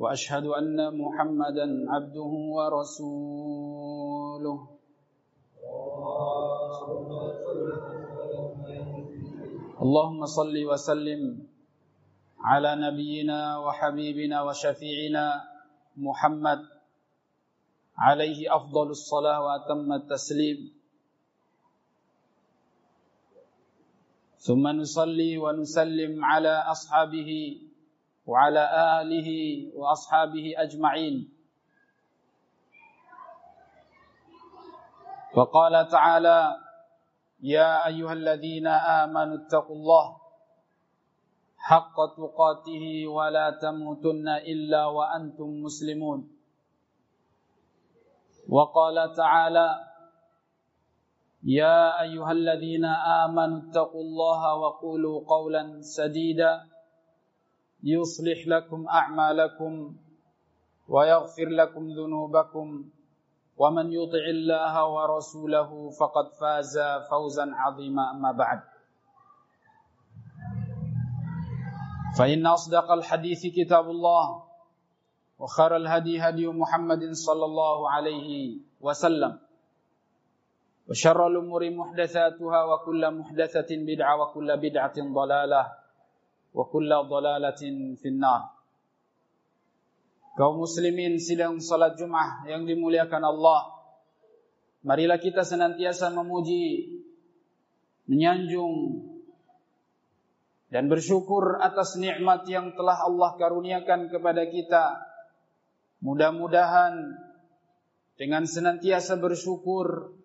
وأشهد أن محمدا عبده ورسوله. اللهم صل وسلم على نبينا وحبيبنا وشفيعنا محمد. عليه أفضل الصلاة وأتم التسليم. ثم نصلي ونسلم على أصحابه وعلى آله وأصحابه أجمعين. وقال تعالى يا أيها الذين آمنوا اتقوا الله حق تقاته ولا تموتن إلا وأنتم مسلمون. وقال تعالى يا أيها الذين آمنوا اتقوا الله وقولوا قولا سديدا. يصلح لكم أعمالكم ويغفر لكم ذنوبكم ومن يطع الله ورسوله فقد فاز فوزا عظيما أما بعد. فإن أصدق الحديث كتاب الله وخير الهدي هدي محمد صلى الله عليه وسلم. وشر الأمور محدثاتها وكل محدثة بدعة وكل بدعة ضلالة. Wa kulla dhalalatin finnar. Kaum muslimin sidang salat Jumat yang dimuliakan Allah. Marilah kita senantiasa memuji, menyanjung dan bersyukur atas nikmat yang telah Allah karuniakan kepada kita. Mudah-mudahan dengan senantiasa bersyukur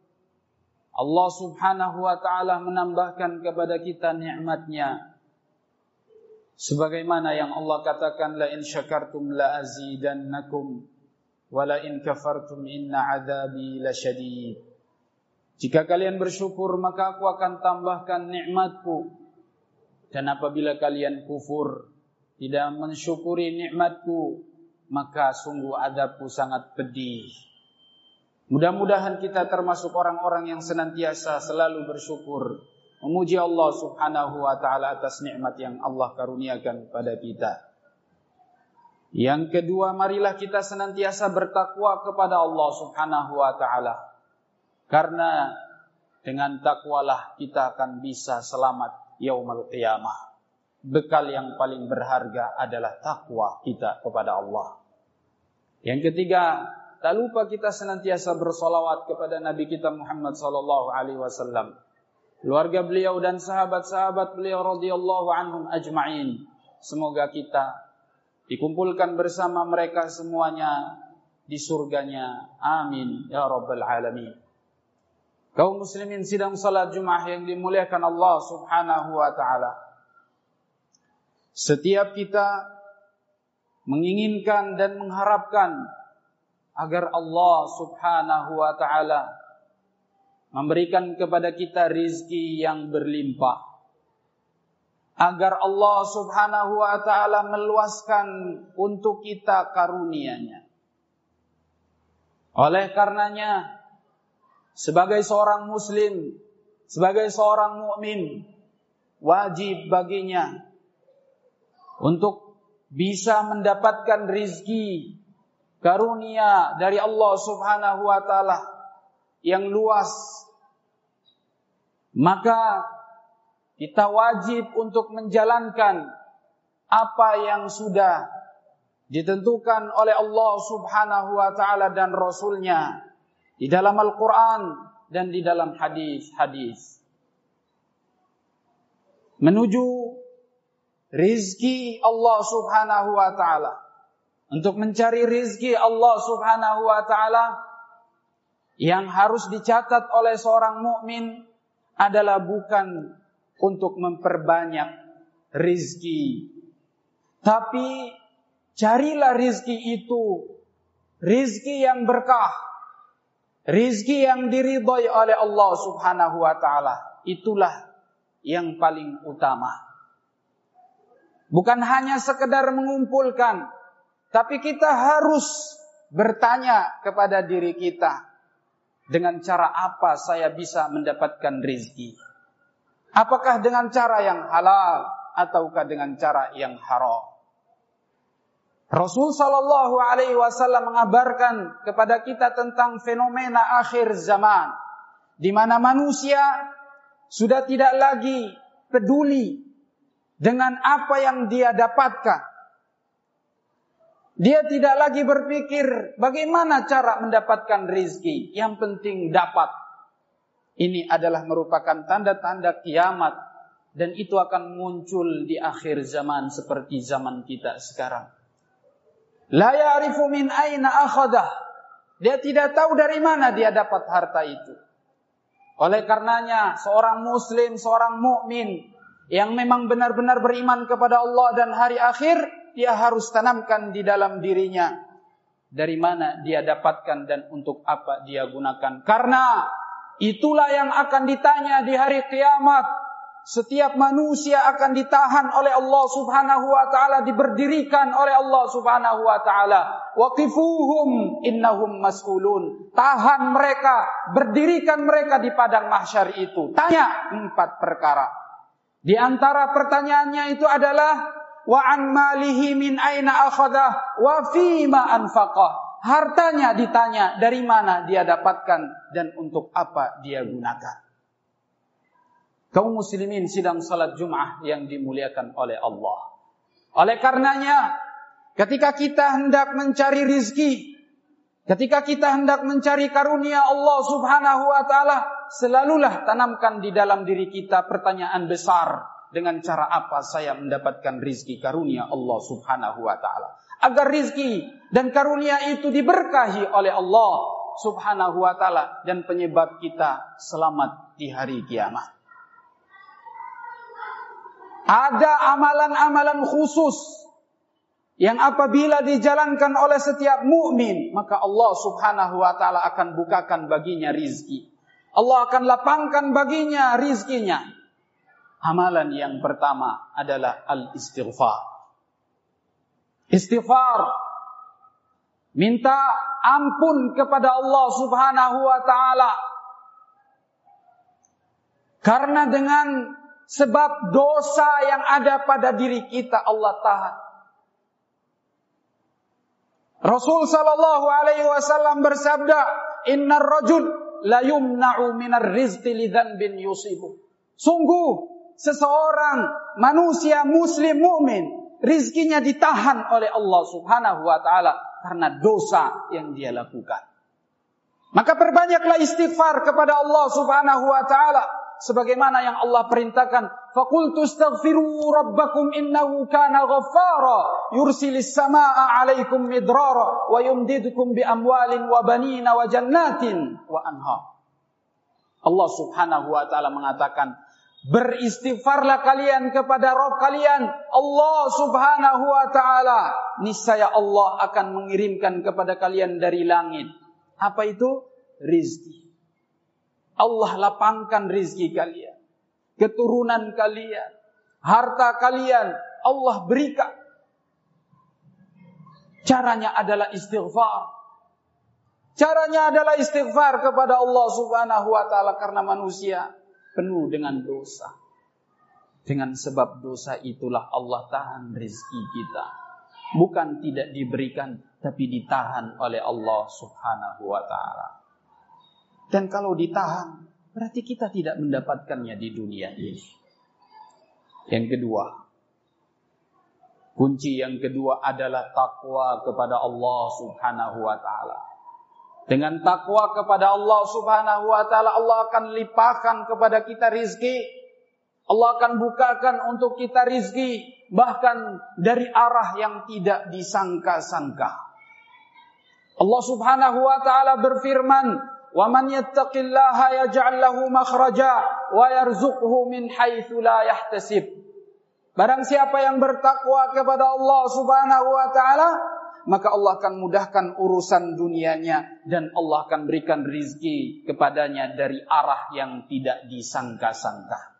Allah Subhanahu wa taala menambahkan kepada kita nikmatnya sebagaimana yang Allah katakan la in syakartum la azidannakum wa la in kafartum inna adzabi lasyadid jika kalian bersyukur maka aku akan tambahkan nikmatku. Dan apabila kalian kufur tidak mensyukuri nikmatku maka sungguh adabku sangat pedih. Mudah-mudahan kita termasuk orang-orang yang senantiasa selalu bersyukur memuji Allah Subhanahu wa taala atas nikmat yang Allah karuniakan pada kita. Yang kedua, marilah kita senantiasa bertakwa kepada Allah Subhanahu wa taala. Karena dengan takwalah kita akan bisa selamat yaumul qiyamah. Bekal yang paling berharga adalah takwa kita kepada Allah. Yang ketiga, tak lupa kita senantiasa bersolawat kepada Nabi kita Muhammad sallallahu alaihi wasallam keluarga beliau dan sahabat-sahabat beliau radhiyallahu anhum ajma'in. Semoga kita dikumpulkan bersama mereka semuanya di surganya. Amin ya rabbal alamin. Kaum muslimin sidang salat Jumat yang dimuliakan Allah Subhanahu wa taala. Setiap kita menginginkan dan mengharapkan agar Allah Subhanahu wa taala memberikan kepada kita rizki yang berlimpah. Agar Allah subhanahu wa ta'ala meluaskan untuk kita karunia-Nya. Oleh karenanya, sebagai seorang muslim, sebagai seorang mukmin, wajib baginya untuk bisa mendapatkan rizki karunia dari Allah subhanahu wa ta'ala yang luas maka kita wajib untuk menjalankan apa yang sudah ditentukan oleh Allah Subhanahu wa taala dan rasulnya di dalam Al-Qur'an dan di dalam hadis-hadis. Menuju rizki Allah Subhanahu wa taala. Untuk mencari rizki Allah Subhanahu wa taala yang harus dicatat oleh seorang mukmin adalah bukan untuk memperbanyak rizki. Tapi carilah rizki itu. Rizki yang berkah. rizki yang diridhoi oleh Allah Subhanahu wa taala itulah yang paling utama. Bukan hanya sekedar mengumpulkan, tapi kita harus bertanya kepada diri kita, dengan cara apa saya bisa mendapatkan rizki? Apakah dengan cara yang halal ataukah dengan cara yang haram? Rasul Shallallahu Alaihi Wasallam mengabarkan kepada kita tentang fenomena akhir zaman, di mana manusia sudah tidak lagi peduli dengan apa yang dia dapatkan. Dia tidak lagi berpikir bagaimana cara mendapatkan rizki. Yang penting dapat. Ini adalah merupakan tanda-tanda kiamat. Dan itu akan muncul di akhir zaman seperti zaman kita sekarang. La ya'rifu min aina. Dia tidak tahu dari mana dia dapat harta itu. Oleh karenanya seorang muslim, seorang mukmin yang memang benar-benar beriman kepada Allah dan hari akhir, dia harus tanamkan di dalam dirinya dari mana dia dapatkan dan untuk apa dia gunakan. Karena itulah yang akan ditanya di hari kiamat setiap manusia akan ditahan oleh Allah Subhanahu wa taala, diberdirikan oleh Allah Subhanahu wa taala. Waqifuhum innahum mas'ulun. Tahan mereka, berdirikan mereka di padang mahsyar itu. Tanya empat perkara. Di antara pertanyaannya itu adalah wa an malihi min aina akhadha wa fima anfaqah. Hartanya ditanya dari mana dia dapatkan dan untuk apa dia gunakan kaum muslimin sidang salat Jum'ah yang dimuliakan oleh Allah. Oleh karenanya, ketika kita hendak mencari rizki, ketika kita hendak mencari karunia Allah subhanahu wa ta'ala, selalulah tanamkan di dalam diri kita pertanyaan besar. Dengan cara apa saya mendapatkan rizki karunia Allah subhanahu wa ta'ala. Agar rizki dan karunia itu diberkahi oleh Allah subhanahu wa ta'ala. Dan penyebab kita selamat di hari kiamat. Ada amalan-amalan khusus yang apabila dijalankan oleh setiap mukmin, maka Allah Subhanahu wa taala akan bukakan baginya rizki. Allah akan lapangkan baginya rizkinya. Amalan yang pertama adalah al-istighfar. Istighfar minta ampun kepada Allah Subhanahu wa taala. Karena dengan Sebab dosa yang ada pada diri kita Allah tahan. Rasul sallallahu alaihi wasallam bersabda, "Innar rajul la yumna'u minar rizqi bin yusibu." Sungguh seseorang manusia muslim mukmin rizkinya ditahan oleh Allah Subhanahu wa taala karena dosa yang dia lakukan. Maka perbanyaklah istighfar kepada Allah Subhanahu wa taala sebagaimana yang Allah perintahkan. Faqultu astaghfiru rabbakum innahu kana ghaffara. Yursilis samaa 'alaikum midrara wa yumdidukum bi amwalin wa banina wa jannatin wa anha Allah Subhanahu wa taala mengatakan Beristighfarlah kalian kepada Rabb kalian Allah subhanahu wa ta'ala Niscaya Allah akan mengirimkan kepada kalian dari langit Apa itu? Rizki Allah lapangkan rizki kalian. Keturunan kalian. Harta kalian. Allah berikan. Caranya adalah istighfar. Caranya adalah istighfar kepada Allah subhanahu wa ta'ala. Karena manusia penuh dengan dosa. Dengan sebab dosa itulah Allah tahan rizki kita. Bukan tidak diberikan, tapi ditahan oleh Allah subhanahu wa ta'ala. Dan kalau ditahan, berarti kita tidak mendapatkannya di dunia ini. Yang kedua, kunci yang kedua adalah takwa kepada Allah Subhanahu wa taala. Dengan takwa kepada Allah Subhanahu wa taala Allah akan lipahkan kepada kita rizki. Allah akan bukakan untuk kita rizki bahkan dari arah yang tidak disangka-sangka. Allah Subhanahu wa taala berfirman, "Wa man yattaqillaha yaj'al lahu makhraja wa yarzuqhu min haitsu la yahtasib." Barang siapa yang bertakwa kepada Allah Subhanahu wa taala, maka Allah akan mudahkan urusan dunianya dan Allah akan berikan rizki kepadanya dari arah yang tidak disangka-sangka.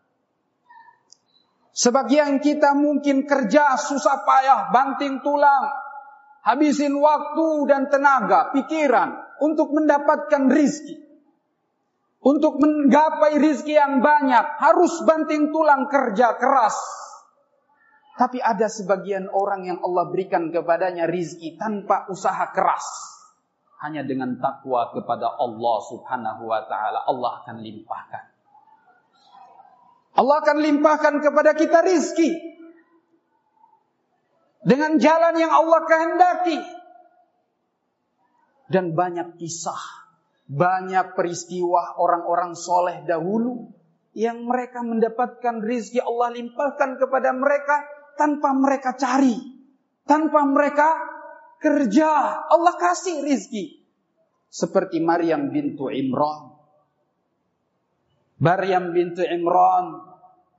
Sebagian kita mungkin kerja susah payah, banting tulang, habisin waktu dan tenaga, pikiran untuk mendapatkan rizki. Untuk menggapai rizki yang banyak, harus banting tulang kerja keras. Tapi ada sebagian orang yang Allah berikan kepadanya rizki tanpa usaha keras. Hanya dengan takwa kepada Allah subhanahu wa ta'ala, Allah akan limpahkan. Allah akan limpahkan kepada kita rizki. Dengan jalan yang Allah kehendaki. Dan banyak kisah. Banyak peristiwa orang-orang soleh dahulu. Yang mereka mendapatkan rizki Allah limpahkan kepada mereka. Tanpa mereka cari. Tanpa mereka kerja. Allah kasih rizki. Seperti Maryam bintu Imran. Maryam bintu Imran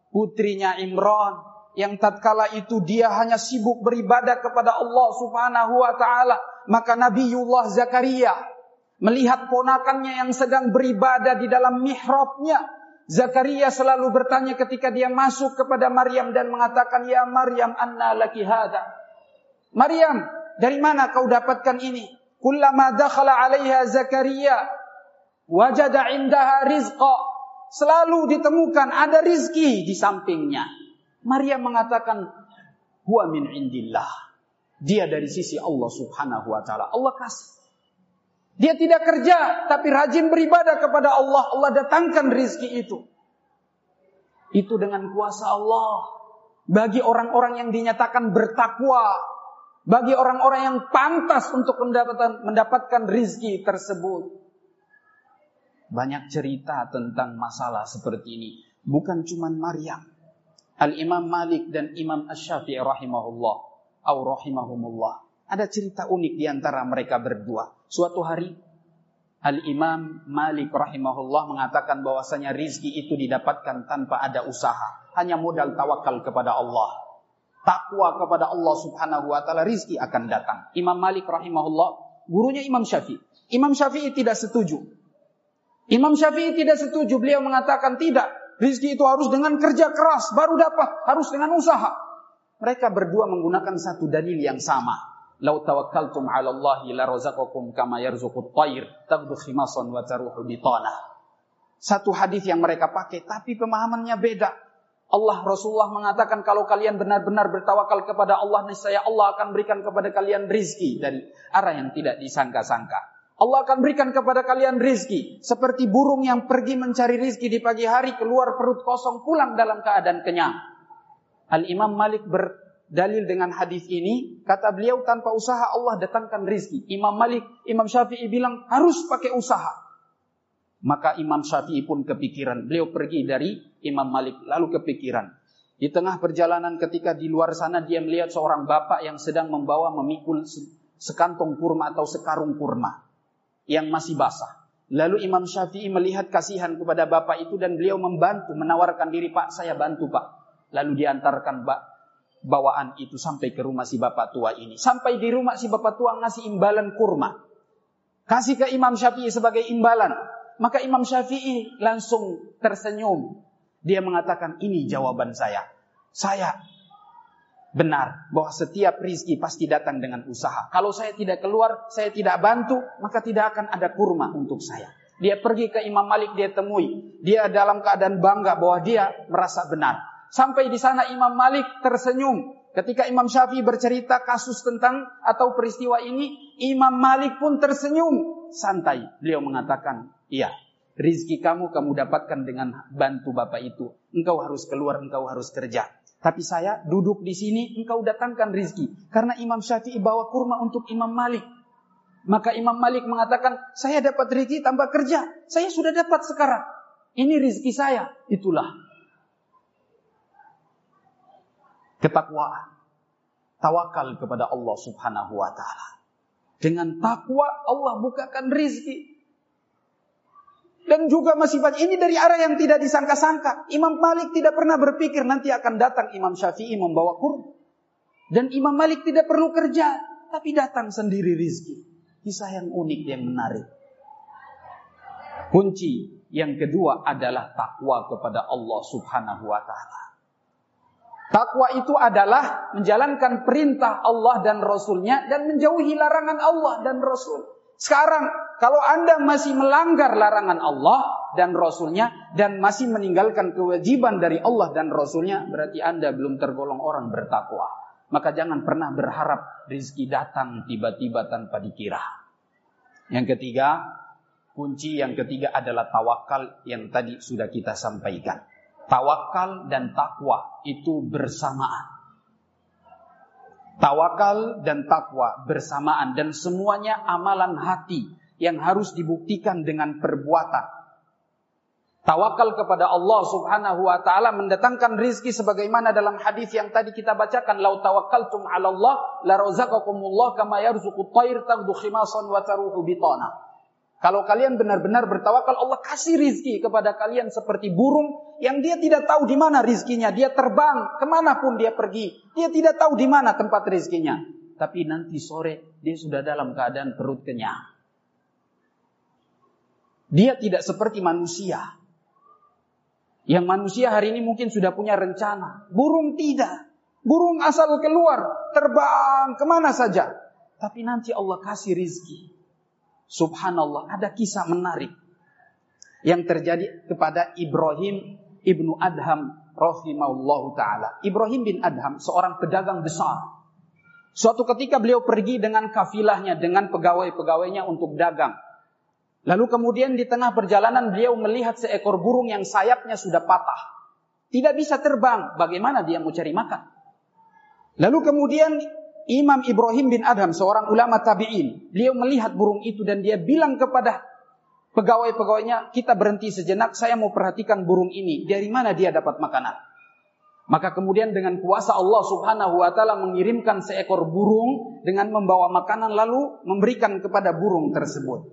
putrinya Imran yang tatkala itu dia hanya sibuk beribadah kepada Allah Subhanahu wa taala maka Nabiullah Zakaria melihat ponakannya yang sedang beribadah di dalam mihrabnya Zakaria selalu bertanya ketika dia masuk kepada Maryam dan mengatakan ya Maryam anna laki hada Maryam dari mana kau dapatkan ini kullama dakhala 'alaiha Zakaria wajada 'indaha rizqa selalu ditemukan ada rizki di sampingnya. Maria mengatakan, huwa min indillah. Dia dari sisi Allah subhanahu wa ta'ala. Allah kasih. Dia tidak kerja, tapi rajin beribadah kepada Allah. Allah datangkan rizki itu. Itu dengan kuasa Allah. Bagi orang-orang yang dinyatakan bertakwa. Bagi orang-orang yang pantas untuk mendapatkan, mendapatkan rizki tersebut. Banyak cerita tentang masalah seperti ini. Bukan cuma Maryam. Al-Imam Malik dan Imam Ash-Syafi'i rahimahullah. Au rahimahumullah. Ada cerita unik di antara mereka berdua. Suatu hari Al-Imam Malik rahimahullah mengatakan bahwasanya rizki itu didapatkan tanpa ada usaha. Hanya modal tawakal kepada Allah. Takwa kepada Allah subhanahu wa ta'ala rizki akan datang. Imam Malik rahimahullah, gurunya Imam Syafi'i. Imam Syafi'i tidak setuju. Imam Syafi'i tidak setuju. Beliau mengatakan tidak. Rizki itu harus dengan kerja keras. Baru dapat. Harus dengan usaha. Mereka berdua menggunakan satu dalil yang sama. Lau tawakkaltum ala Allahi la razaqakum kama yarzuqut tayr. Tagdu khimasan wa taruhu bitana. Satu hadis yang mereka pakai. Tapi pemahamannya beda. Allah Rasulullah mengatakan kalau kalian benar-benar bertawakal kepada Allah niscaya Allah akan berikan kepada kalian rizki dari arah yang tidak disangka-sangka. Allah akan berikan kepada kalian rizki. Seperti burung yang pergi mencari rizki di pagi hari, keluar perut kosong, pulang dalam keadaan kenyang. Al-Imam Malik berdalil dengan hadis ini, kata beliau tanpa usaha Allah datangkan rizki. Imam Malik, Imam Syafi'i bilang harus pakai usaha. Maka Imam Syafi'i pun kepikiran. Beliau pergi dari Imam Malik, lalu kepikiran. Di tengah perjalanan ketika di luar sana dia melihat seorang bapak yang sedang membawa memikul sekantong kurma atau sekarung kurma yang masih basah. Lalu Imam Syafi'i melihat kasihan kepada bapak itu dan beliau membantu, menawarkan diri, Pak, saya bantu Pak. Lalu diantarkan bak, bawaan itu sampai ke rumah si bapak tua ini. Sampai di rumah si bapak tua ngasih imbalan kurma. Kasih ke Imam Syafi'i sebagai imbalan. Maka Imam Syafi'i langsung tersenyum. Dia mengatakan, ini jawaban saya. Saya benar bahwa setiap rizki pasti datang dengan usaha. Kalau saya tidak keluar, saya tidak bantu, maka tidak akan ada kurma untuk saya. Dia pergi ke Imam Malik, dia temui. Dia dalam keadaan bangga bahwa dia merasa benar. Sampai di sana Imam Malik tersenyum. Ketika Imam Syafi'i bercerita kasus tentang atau peristiwa ini, Imam Malik pun tersenyum. Santai. Beliau mengatakan, iya, rizki kamu kamu dapatkan dengan bantu bapak itu. Engkau harus keluar, engkau harus kerja. Tapi saya duduk di sini, engkau datangkan rizki. Karena Imam Syafi'i bawa kurma untuk Imam Malik. Maka Imam Malik mengatakan, saya dapat rizki tanpa kerja. Saya sudah dapat sekarang. Ini rizki saya. Itulah. Ketakwaan. Tawakal kepada Allah subhanahu wa ta'ala. Dengan takwa Allah bukakan rizki. Dan juga masih banyak. Ini dari arah yang tidak disangka-sangka. Imam Malik tidak pernah berpikir nanti akan datang Imam Syafi'i membawa kurma. Dan Imam Malik tidak perlu kerja. tapi datang sendiri rizki. Kisah yang unik, yang menarik. Kunci yang kedua adalah takwa kepada Allah Subhanahu wa taala. Takwa itu adalah menjalankan perintah Allah dan Rasulnya dan menjauhi larangan Allah dan Rasul. Sekarang kalau anda masih melanggar larangan Allah dan Rasulnya dan masih meninggalkan kewajiban dari Allah dan Rasulnya berarti anda belum tergolong orang bertakwa. Maka jangan pernah berharap rizki datang tiba-tiba tanpa dikira. Yang ketiga, kunci yang ketiga adalah tawakal yang tadi sudah kita sampaikan. Tawakal dan takwa itu bersamaan. Tawakal dan takwa bersamaan dan semuanya amalan hati yang harus dibuktikan dengan perbuatan. Tawakal kepada Allah Subhanahu wa taala mendatangkan rizki sebagaimana dalam hadis yang tadi kita bacakan, "Lau tawakkaltum 'ala Allah la razaqakumullah kama tayr khimasan wa taruhu bitana." Kalau kalian benar-benar bertawakal, Allah kasih rizki kepada kalian seperti burung yang dia tidak tahu di mana rizkinya. Dia terbang ke mana pun dia pergi. Dia tidak tahu di mana tempat rizkinya. Tapi nanti sore dia sudah dalam keadaan perut kenyang. Dia tidak seperti manusia. Yang manusia hari ini mungkin sudah punya rencana. Burung tidak. Burung asal keluar, terbang ke mana saja. Tapi nanti Allah kasih rizki. Subhanallah, ada kisah menarik yang terjadi kepada Ibrahim ibnu Adham rahimahullah taala. Ibrahim bin Adham seorang pedagang besar. Suatu ketika beliau pergi dengan kafilahnya dengan pegawai-pegawainya untuk dagang. Lalu kemudian di tengah perjalanan beliau melihat seekor burung yang sayapnya sudah patah. Tidak bisa terbang, bagaimana dia mau cari makan? Lalu kemudian Imam Ibrahim bin Adham, seorang ulama tabi'in, beliau melihat burung itu dan dia bilang kepada pegawai-pegawainya, kita berhenti sejenak, saya mau perhatikan burung ini, dari mana dia dapat makanan. Maka kemudian dengan kuasa Allah subhanahu wa ta'ala mengirimkan seekor burung dengan membawa makanan lalu memberikan kepada burung tersebut.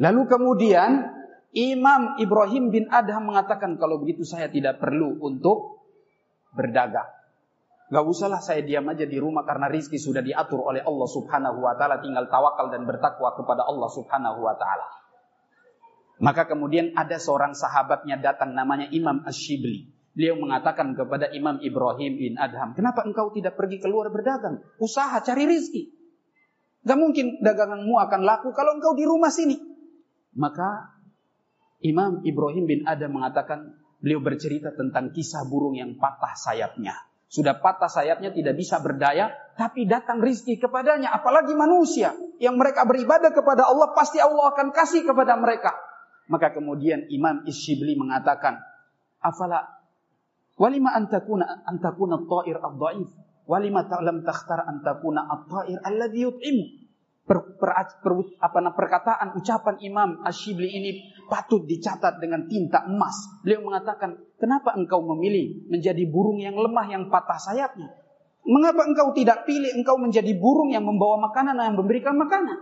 Lalu kemudian Imam Ibrahim bin Adham mengatakan kalau begitu saya tidak perlu untuk berdagang. Gak usahlah saya diam aja di rumah karena rizki sudah diatur oleh Allah subhanahu wa ta'ala. Tinggal tawakal dan bertakwa kepada Allah subhanahu wa ta'ala. Maka kemudian ada seorang sahabatnya datang namanya Imam Ash-Shibli. Beliau mengatakan kepada Imam Ibrahim bin Adham, kenapa engkau tidak pergi keluar berdagang? Usaha cari rizki. Gak mungkin daganganmu akan laku kalau engkau di rumah sini. Maka Imam Ibrahim bin Adham mengatakan, beliau bercerita tentang kisah burung yang patah sayapnya. Sudah patah sayapnya tidak bisa berdaya, tapi datang rizki kepadanya. Apalagi manusia yang mereka beribadah kepada Allah, pasti Allah akan kasih kepada mereka. Maka kemudian Imam Isyibli mengatakan, Afala walima antakuna antakuna ta'ir ad-da'if walima ta'lam takhtar antakuna at-ta'ir alladhi yut'imu per, per, per, apa, perkataan ucapan Imam Ashibli ini patut dicatat dengan tinta emas. Beliau mengatakan, kenapa engkau memilih menjadi burung yang lemah yang patah sayapnya? Mengapa engkau tidak pilih engkau menjadi burung yang membawa makanan yang memberikan makanan?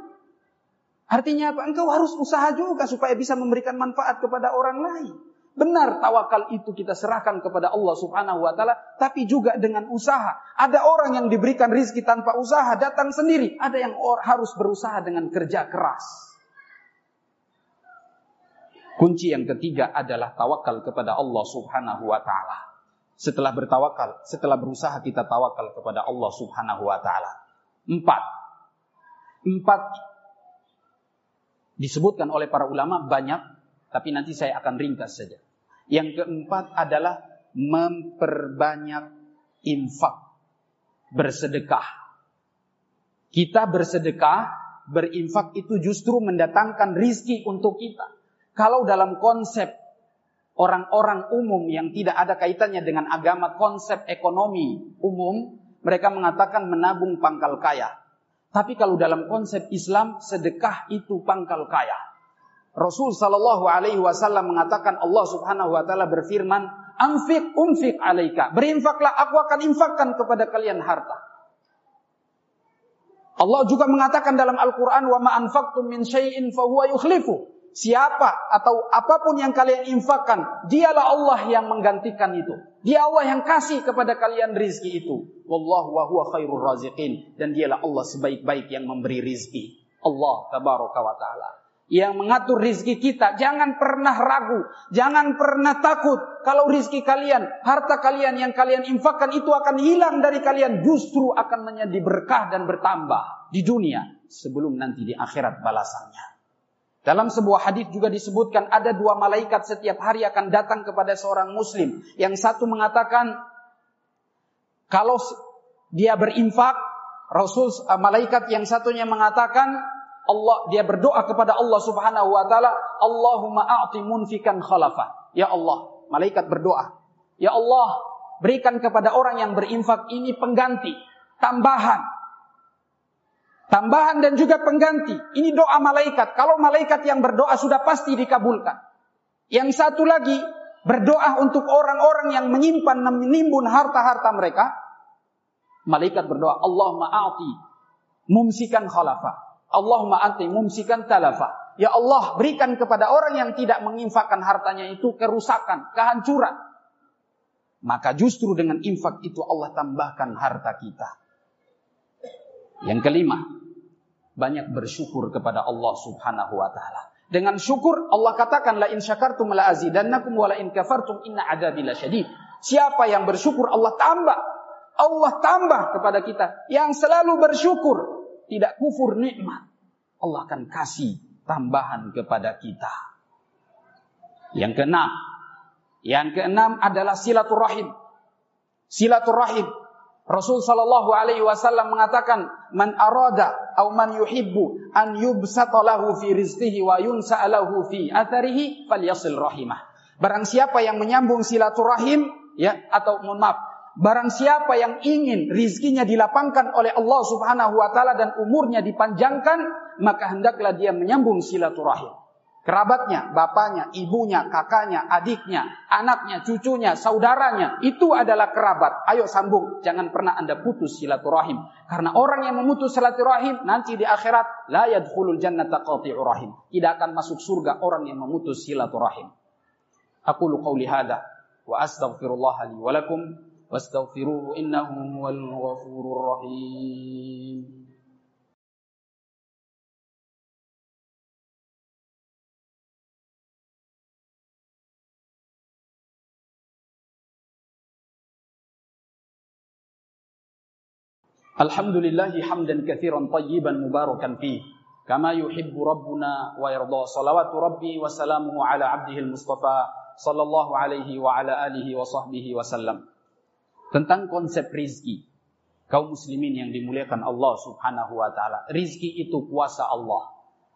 Artinya apa? Engkau harus usaha juga supaya bisa memberikan manfaat kepada orang lain. Benar tawakal itu kita serahkan kepada Allah Subhanahu wa taala, tapi juga dengan usaha. Ada orang yang diberikan rizki tanpa usaha, datang sendiri. Ada yang harus berusaha dengan kerja keras. Kunci yang ketiga adalah tawakal kepada Allah Subhanahu wa taala. Setelah bertawakal, setelah berusaha kita tawakal kepada Allah Subhanahu wa taala. Empat. Empat disebutkan oleh para ulama banyak, tapi nanti saya akan ringkas saja. Yang keempat adalah memperbanyak infak, bersedekah. Kita bersedekah, berinfak itu justru mendatangkan rizki untuk kita. Kalau dalam konsep orang-orang umum yang tidak ada kaitannya dengan agama, konsep ekonomi umum, mereka mengatakan menabung pangkal kaya. Tapi kalau dalam konsep Islam, sedekah itu pangkal kaya. Rasul sallallahu alaihi wasallam mengatakan Allah Subhanahu wa taala berfirman, "Anfiq unfiq alaika." Berinfaklah, aku akan infakkan kepada kalian harta. Allah juga mengatakan dalam Al-Qur'an, "Wa ma anfaqtum min syai'in fa huwa yukhlifu." Siapa atau apa pun yang kalian infakkan, dialah Allah yang menggantikan itu. Dia Allah yang kasih kepada kalian rizki itu. Wallahu wa huwa khairur raziqin. Dan dialah Allah sebaik-baik yang memberi rizki. Allah tabaraka wa ta'ala. Yang mengatur rizki kita. Jangan pernah ragu. Jangan pernah takut. Kalau rizki kalian, harta kalian yang kalian infakkan itu akan hilang dari kalian. Justru akan menjadi berkah dan bertambah di dunia. Sebelum nanti di akhirat balasannya. Dalam sebuah hadis juga disebutkan ada dua malaikat setiap hari akan datang kepada seorang muslim. Yang satu mengatakan kalau dia berinfak, Rasul uh, malaikat yang satunya mengatakan Allah dia berdoa kepada Allah Subhanahu wa taala, Allahumma a'ti munfikan khalafa. Ya Allah, malaikat berdoa. Ya Allah, berikan kepada orang yang berinfak ini pengganti, tambahan Tambahan dan juga pengganti. Ini doa malaikat. Kalau malaikat yang berdoa sudah pasti dikabulkan. Yang satu lagi berdoa untuk orang-orang yang menyimpan menimbun harta-harta mereka. Malaikat berdoa, Allahumma a'ti mumsikan khalafa. Allahumma a'ti mumsikan talafa. Ya Allah, berikan kepada orang yang tidak menginfakkan hartanya itu kerusakan, kehancuran. Maka justru dengan infak itu Allah tambahkan harta kita. Yang kelima, banyak bersyukur kepada Allah Subhanahu wa taala. Dengan syukur Allah katakan la in syakartum la azidannakum wa la in kafartum inna adzabi lasyadid. Siapa yang bersyukur Allah tambah. Allah tambah kepada kita yang selalu bersyukur, tidak kufur nikmat. Allah akan kasih tambahan kepada kita. Yang keenam, yang keenam adalah silaturahim. Silaturahim Rasul sallallahu alaihi wasallam mengatakan, "Man arada aw man yuhibbu an yubsata lahu fi rizqihi wa yunsa lahu fi atharihi falyasil rahimah." Barang siapa yang menyambung silaturahim, ya, atau mohon maaf, barang siapa yang ingin rizkinya dilapangkan oleh Allah Subhanahu wa taala dan umurnya dipanjangkan, maka hendaklah dia menyambung silaturahim kerabatnya, bapaknya, ibunya, kakaknya, adiknya, anaknya, cucunya, saudaranya, itu adalah kerabat. Ayo sambung, jangan pernah Anda putus silaturahim. Karena orang yang memutus silaturahim nanti di akhirat la yadkhulul jannata rahim. Tidak akan masuk surga orang yang memutus silaturahim. Aku qauli hadza wa astaghfirullah li wa lakum huwal ghafurur rahim. Alhamdulillahi hamdan kathiran tayyiban mubarakan fih. Kama yuhibbu Rabbuna wa yarda salawatu Rabbi wa salamuhu ala abdihil mustafa sallallahu alaihi wa ala alihi wa sahbihi wa sallam. Tentang konsep rizki. Kaum muslimin yang dimuliakan Allah subhanahu wa ta'ala. Rizki itu kuasa Allah.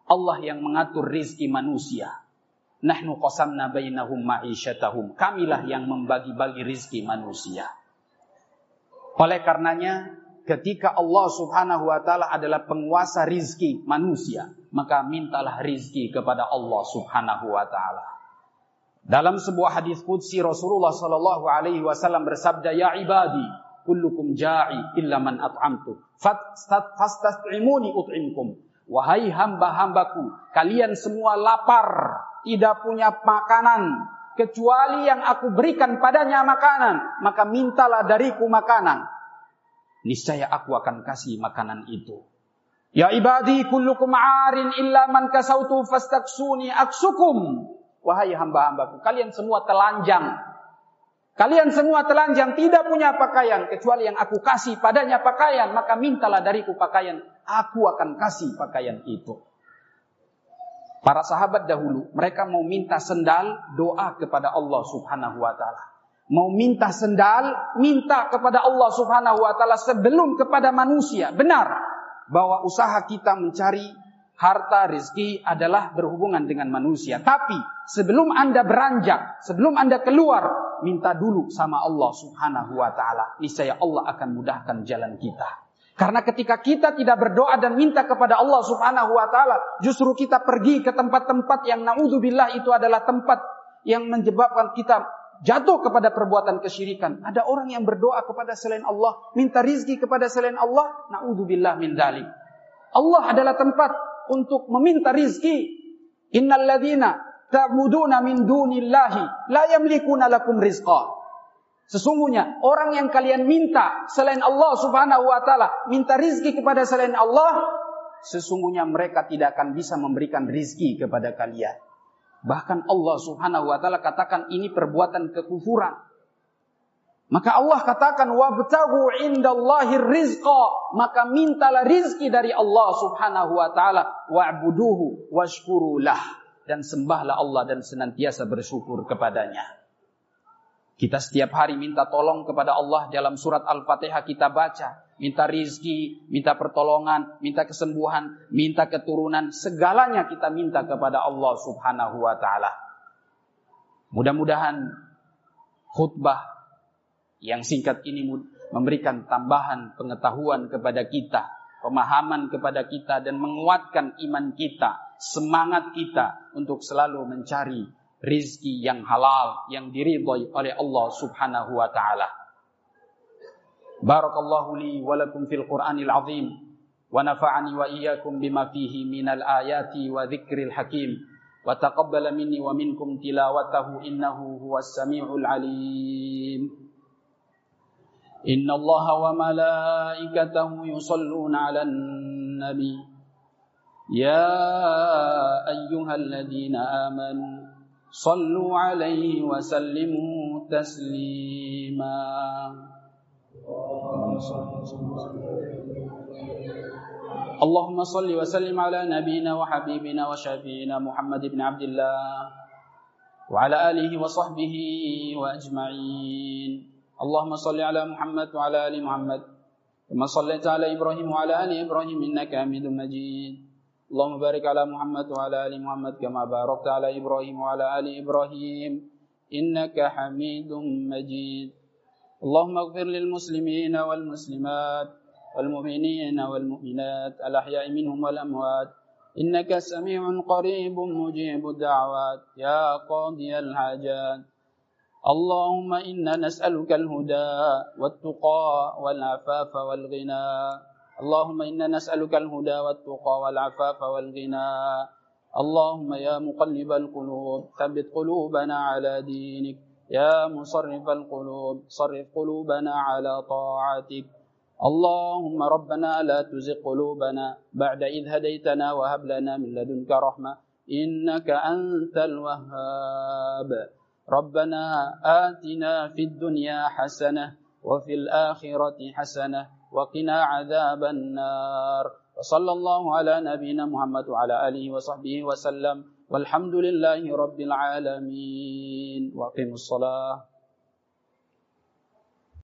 Allah yang mengatur rizki manusia. Nahnu qasamna bainahum ma'isyatahum. Kamilah yang membagi-bagi rizki manusia. Oleh karenanya ketika Allah Subhanahu wa taala adalah penguasa rizki manusia, maka mintalah rizki kepada Allah Subhanahu wa taala. Dalam sebuah hadis qudsi Rasulullah sallallahu alaihi wasallam bersabda, "Ya ibadi, kullukum ja'i illa man at'amtu. Fastat'imuni ut'imkum." Wahai hamba-hambaku, kalian semua lapar, tidak punya makanan, kecuali yang aku berikan padanya makanan, maka mintalah dariku makanan niscaya aku akan kasih makanan itu. Ya ibadi kullukum arin illa man kasautu fastaksuni aksukum. Wahai hamba-hambaku, kalian semua telanjang. Kalian semua telanjang, tidak punya pakaian. Kecuali yang aku kasih padanya pakaian. Maka mintalah dariku pakaian. Aku akan kasih pakaian itu. Para sahabat dahulu, mereka mau minta sendal, doa kepada Allah subhanahu wa ta'ala. Mau minta sendal, minta kepada Allah Subhanahu wa taala sebelum kepada manusia. Benar bahwa usaha kita mencari harta rezeki adalah berhubungan dengan manusia. Tapi sebelum Anda beranjak, sebelum Anda keluar, minta dulu sama Allah Subhanahu wa taala. Niscaya Allah akan mudahkan jalan kita. Karena ketika kita tidak berdoa dan minta kepada Allah Subhanahu wa taala, justru kita pergi ke tempat-tempat yang naudzubillah itu adalah tempat yang menyebabkan kita jatuh kepada perbuatan kesyirikan. Ada orang yang berdoa kepada selain Allah, minta rizki kepada selain Allah, naudzubillah min dalik. Allah adalah tempat untuk meminta rizki. Innal ladzina ta'buduna min dunillahi la yamlikuna lakum rizqa. Sesungguhnya orang yang kalian minta selain Allah Subhanahu wa taala, minta rizki kepada selain Allah, sesungguhnya mereka tidak akan bisa memberikan rizki kepada kalian. Bahkan Allah Subhanahu wa taala katakan ini perbuatan kekufuran. Maka Allah katakan wabtagu indallahi rizqa, maka mintalah rizki dari Allah Subhanahu wa taala wa'buduhu washkurulah dan sembahlah Allah dan senantiasa bersyukur kepadanya. Kita setiap hari minta tolong kepada Allah dalam surat Al-Fatihah kita baca. Minta rizki, minta pertolongan, minta kesembuhan, minta keturunan. Segalanya kita minta kepada Allah subhanahu wa ta'ala. Mudah-mudahan khutbah yang singkat ini memberikan tambahan pengetahuan kepada kita. Pemahaman kepada kita dan menguatkan iman kita. Semangat kita untuk selalu mencari rizki yang halal yang diridhai oleh Allah Subhanahu wa taala. Barakallahu li wa lakum fil Qur'anil azim wa nafa'ani wa iyyakum bima fihi minal ayati wa dzikril hakim wa taqabbala minni wa minkum tilawatahu innahu huwas samiul alim. Inna Allah wa malaikatahu yusalluna 'alan nabi Ya ayyuhalladzina amanu صلوا عليه وسلموا تسليما. اللهم صل وسلم على نبينا وحبيبنا وشفينا محمد بن عبد الله وعلى آله وصحبه وأجمعين. اللهم صل على محمد وعلى آل محمد كما صليت على إبراهيم وعلى آل إبراهيم إنك حميد مجيد. اللهم بارك على محمد وعلى ال محمد كما باركت على إبراهيم وعلى ال إبراهيم انك حميد مجيد اللهم اغفر للمسلمين والمسلمات والمؤمنين والمؤمنات الاحياء منهم والاموات انك سميع قريب مجيب الدعوات يا قاضي الحاجات اللهم أنا نسالك الهدى والتقى والعفاف والغنى اللهم إنا نسألك الهدى والتقى والعفاف والغنى. اللهم يا مقلب القلوب ثبت قلوبنا على دينك. يا مصرف القلوب صرف قلوبنا على طاعتك. اللهم ربنا لا تزغ قلوبنا بعد إذ هديتنا وهب لنا من لدنك رحمة. إنك أنت الوهاب. ربنا آتنا في الدنيا حسنة وفي الآخرة حسنة وقنا عذاب النار. وصلى الله على نبينا محمد وعلى آله وصحبه وسلم. والحمد لله رب العالمين. وأقيموا الصلاة.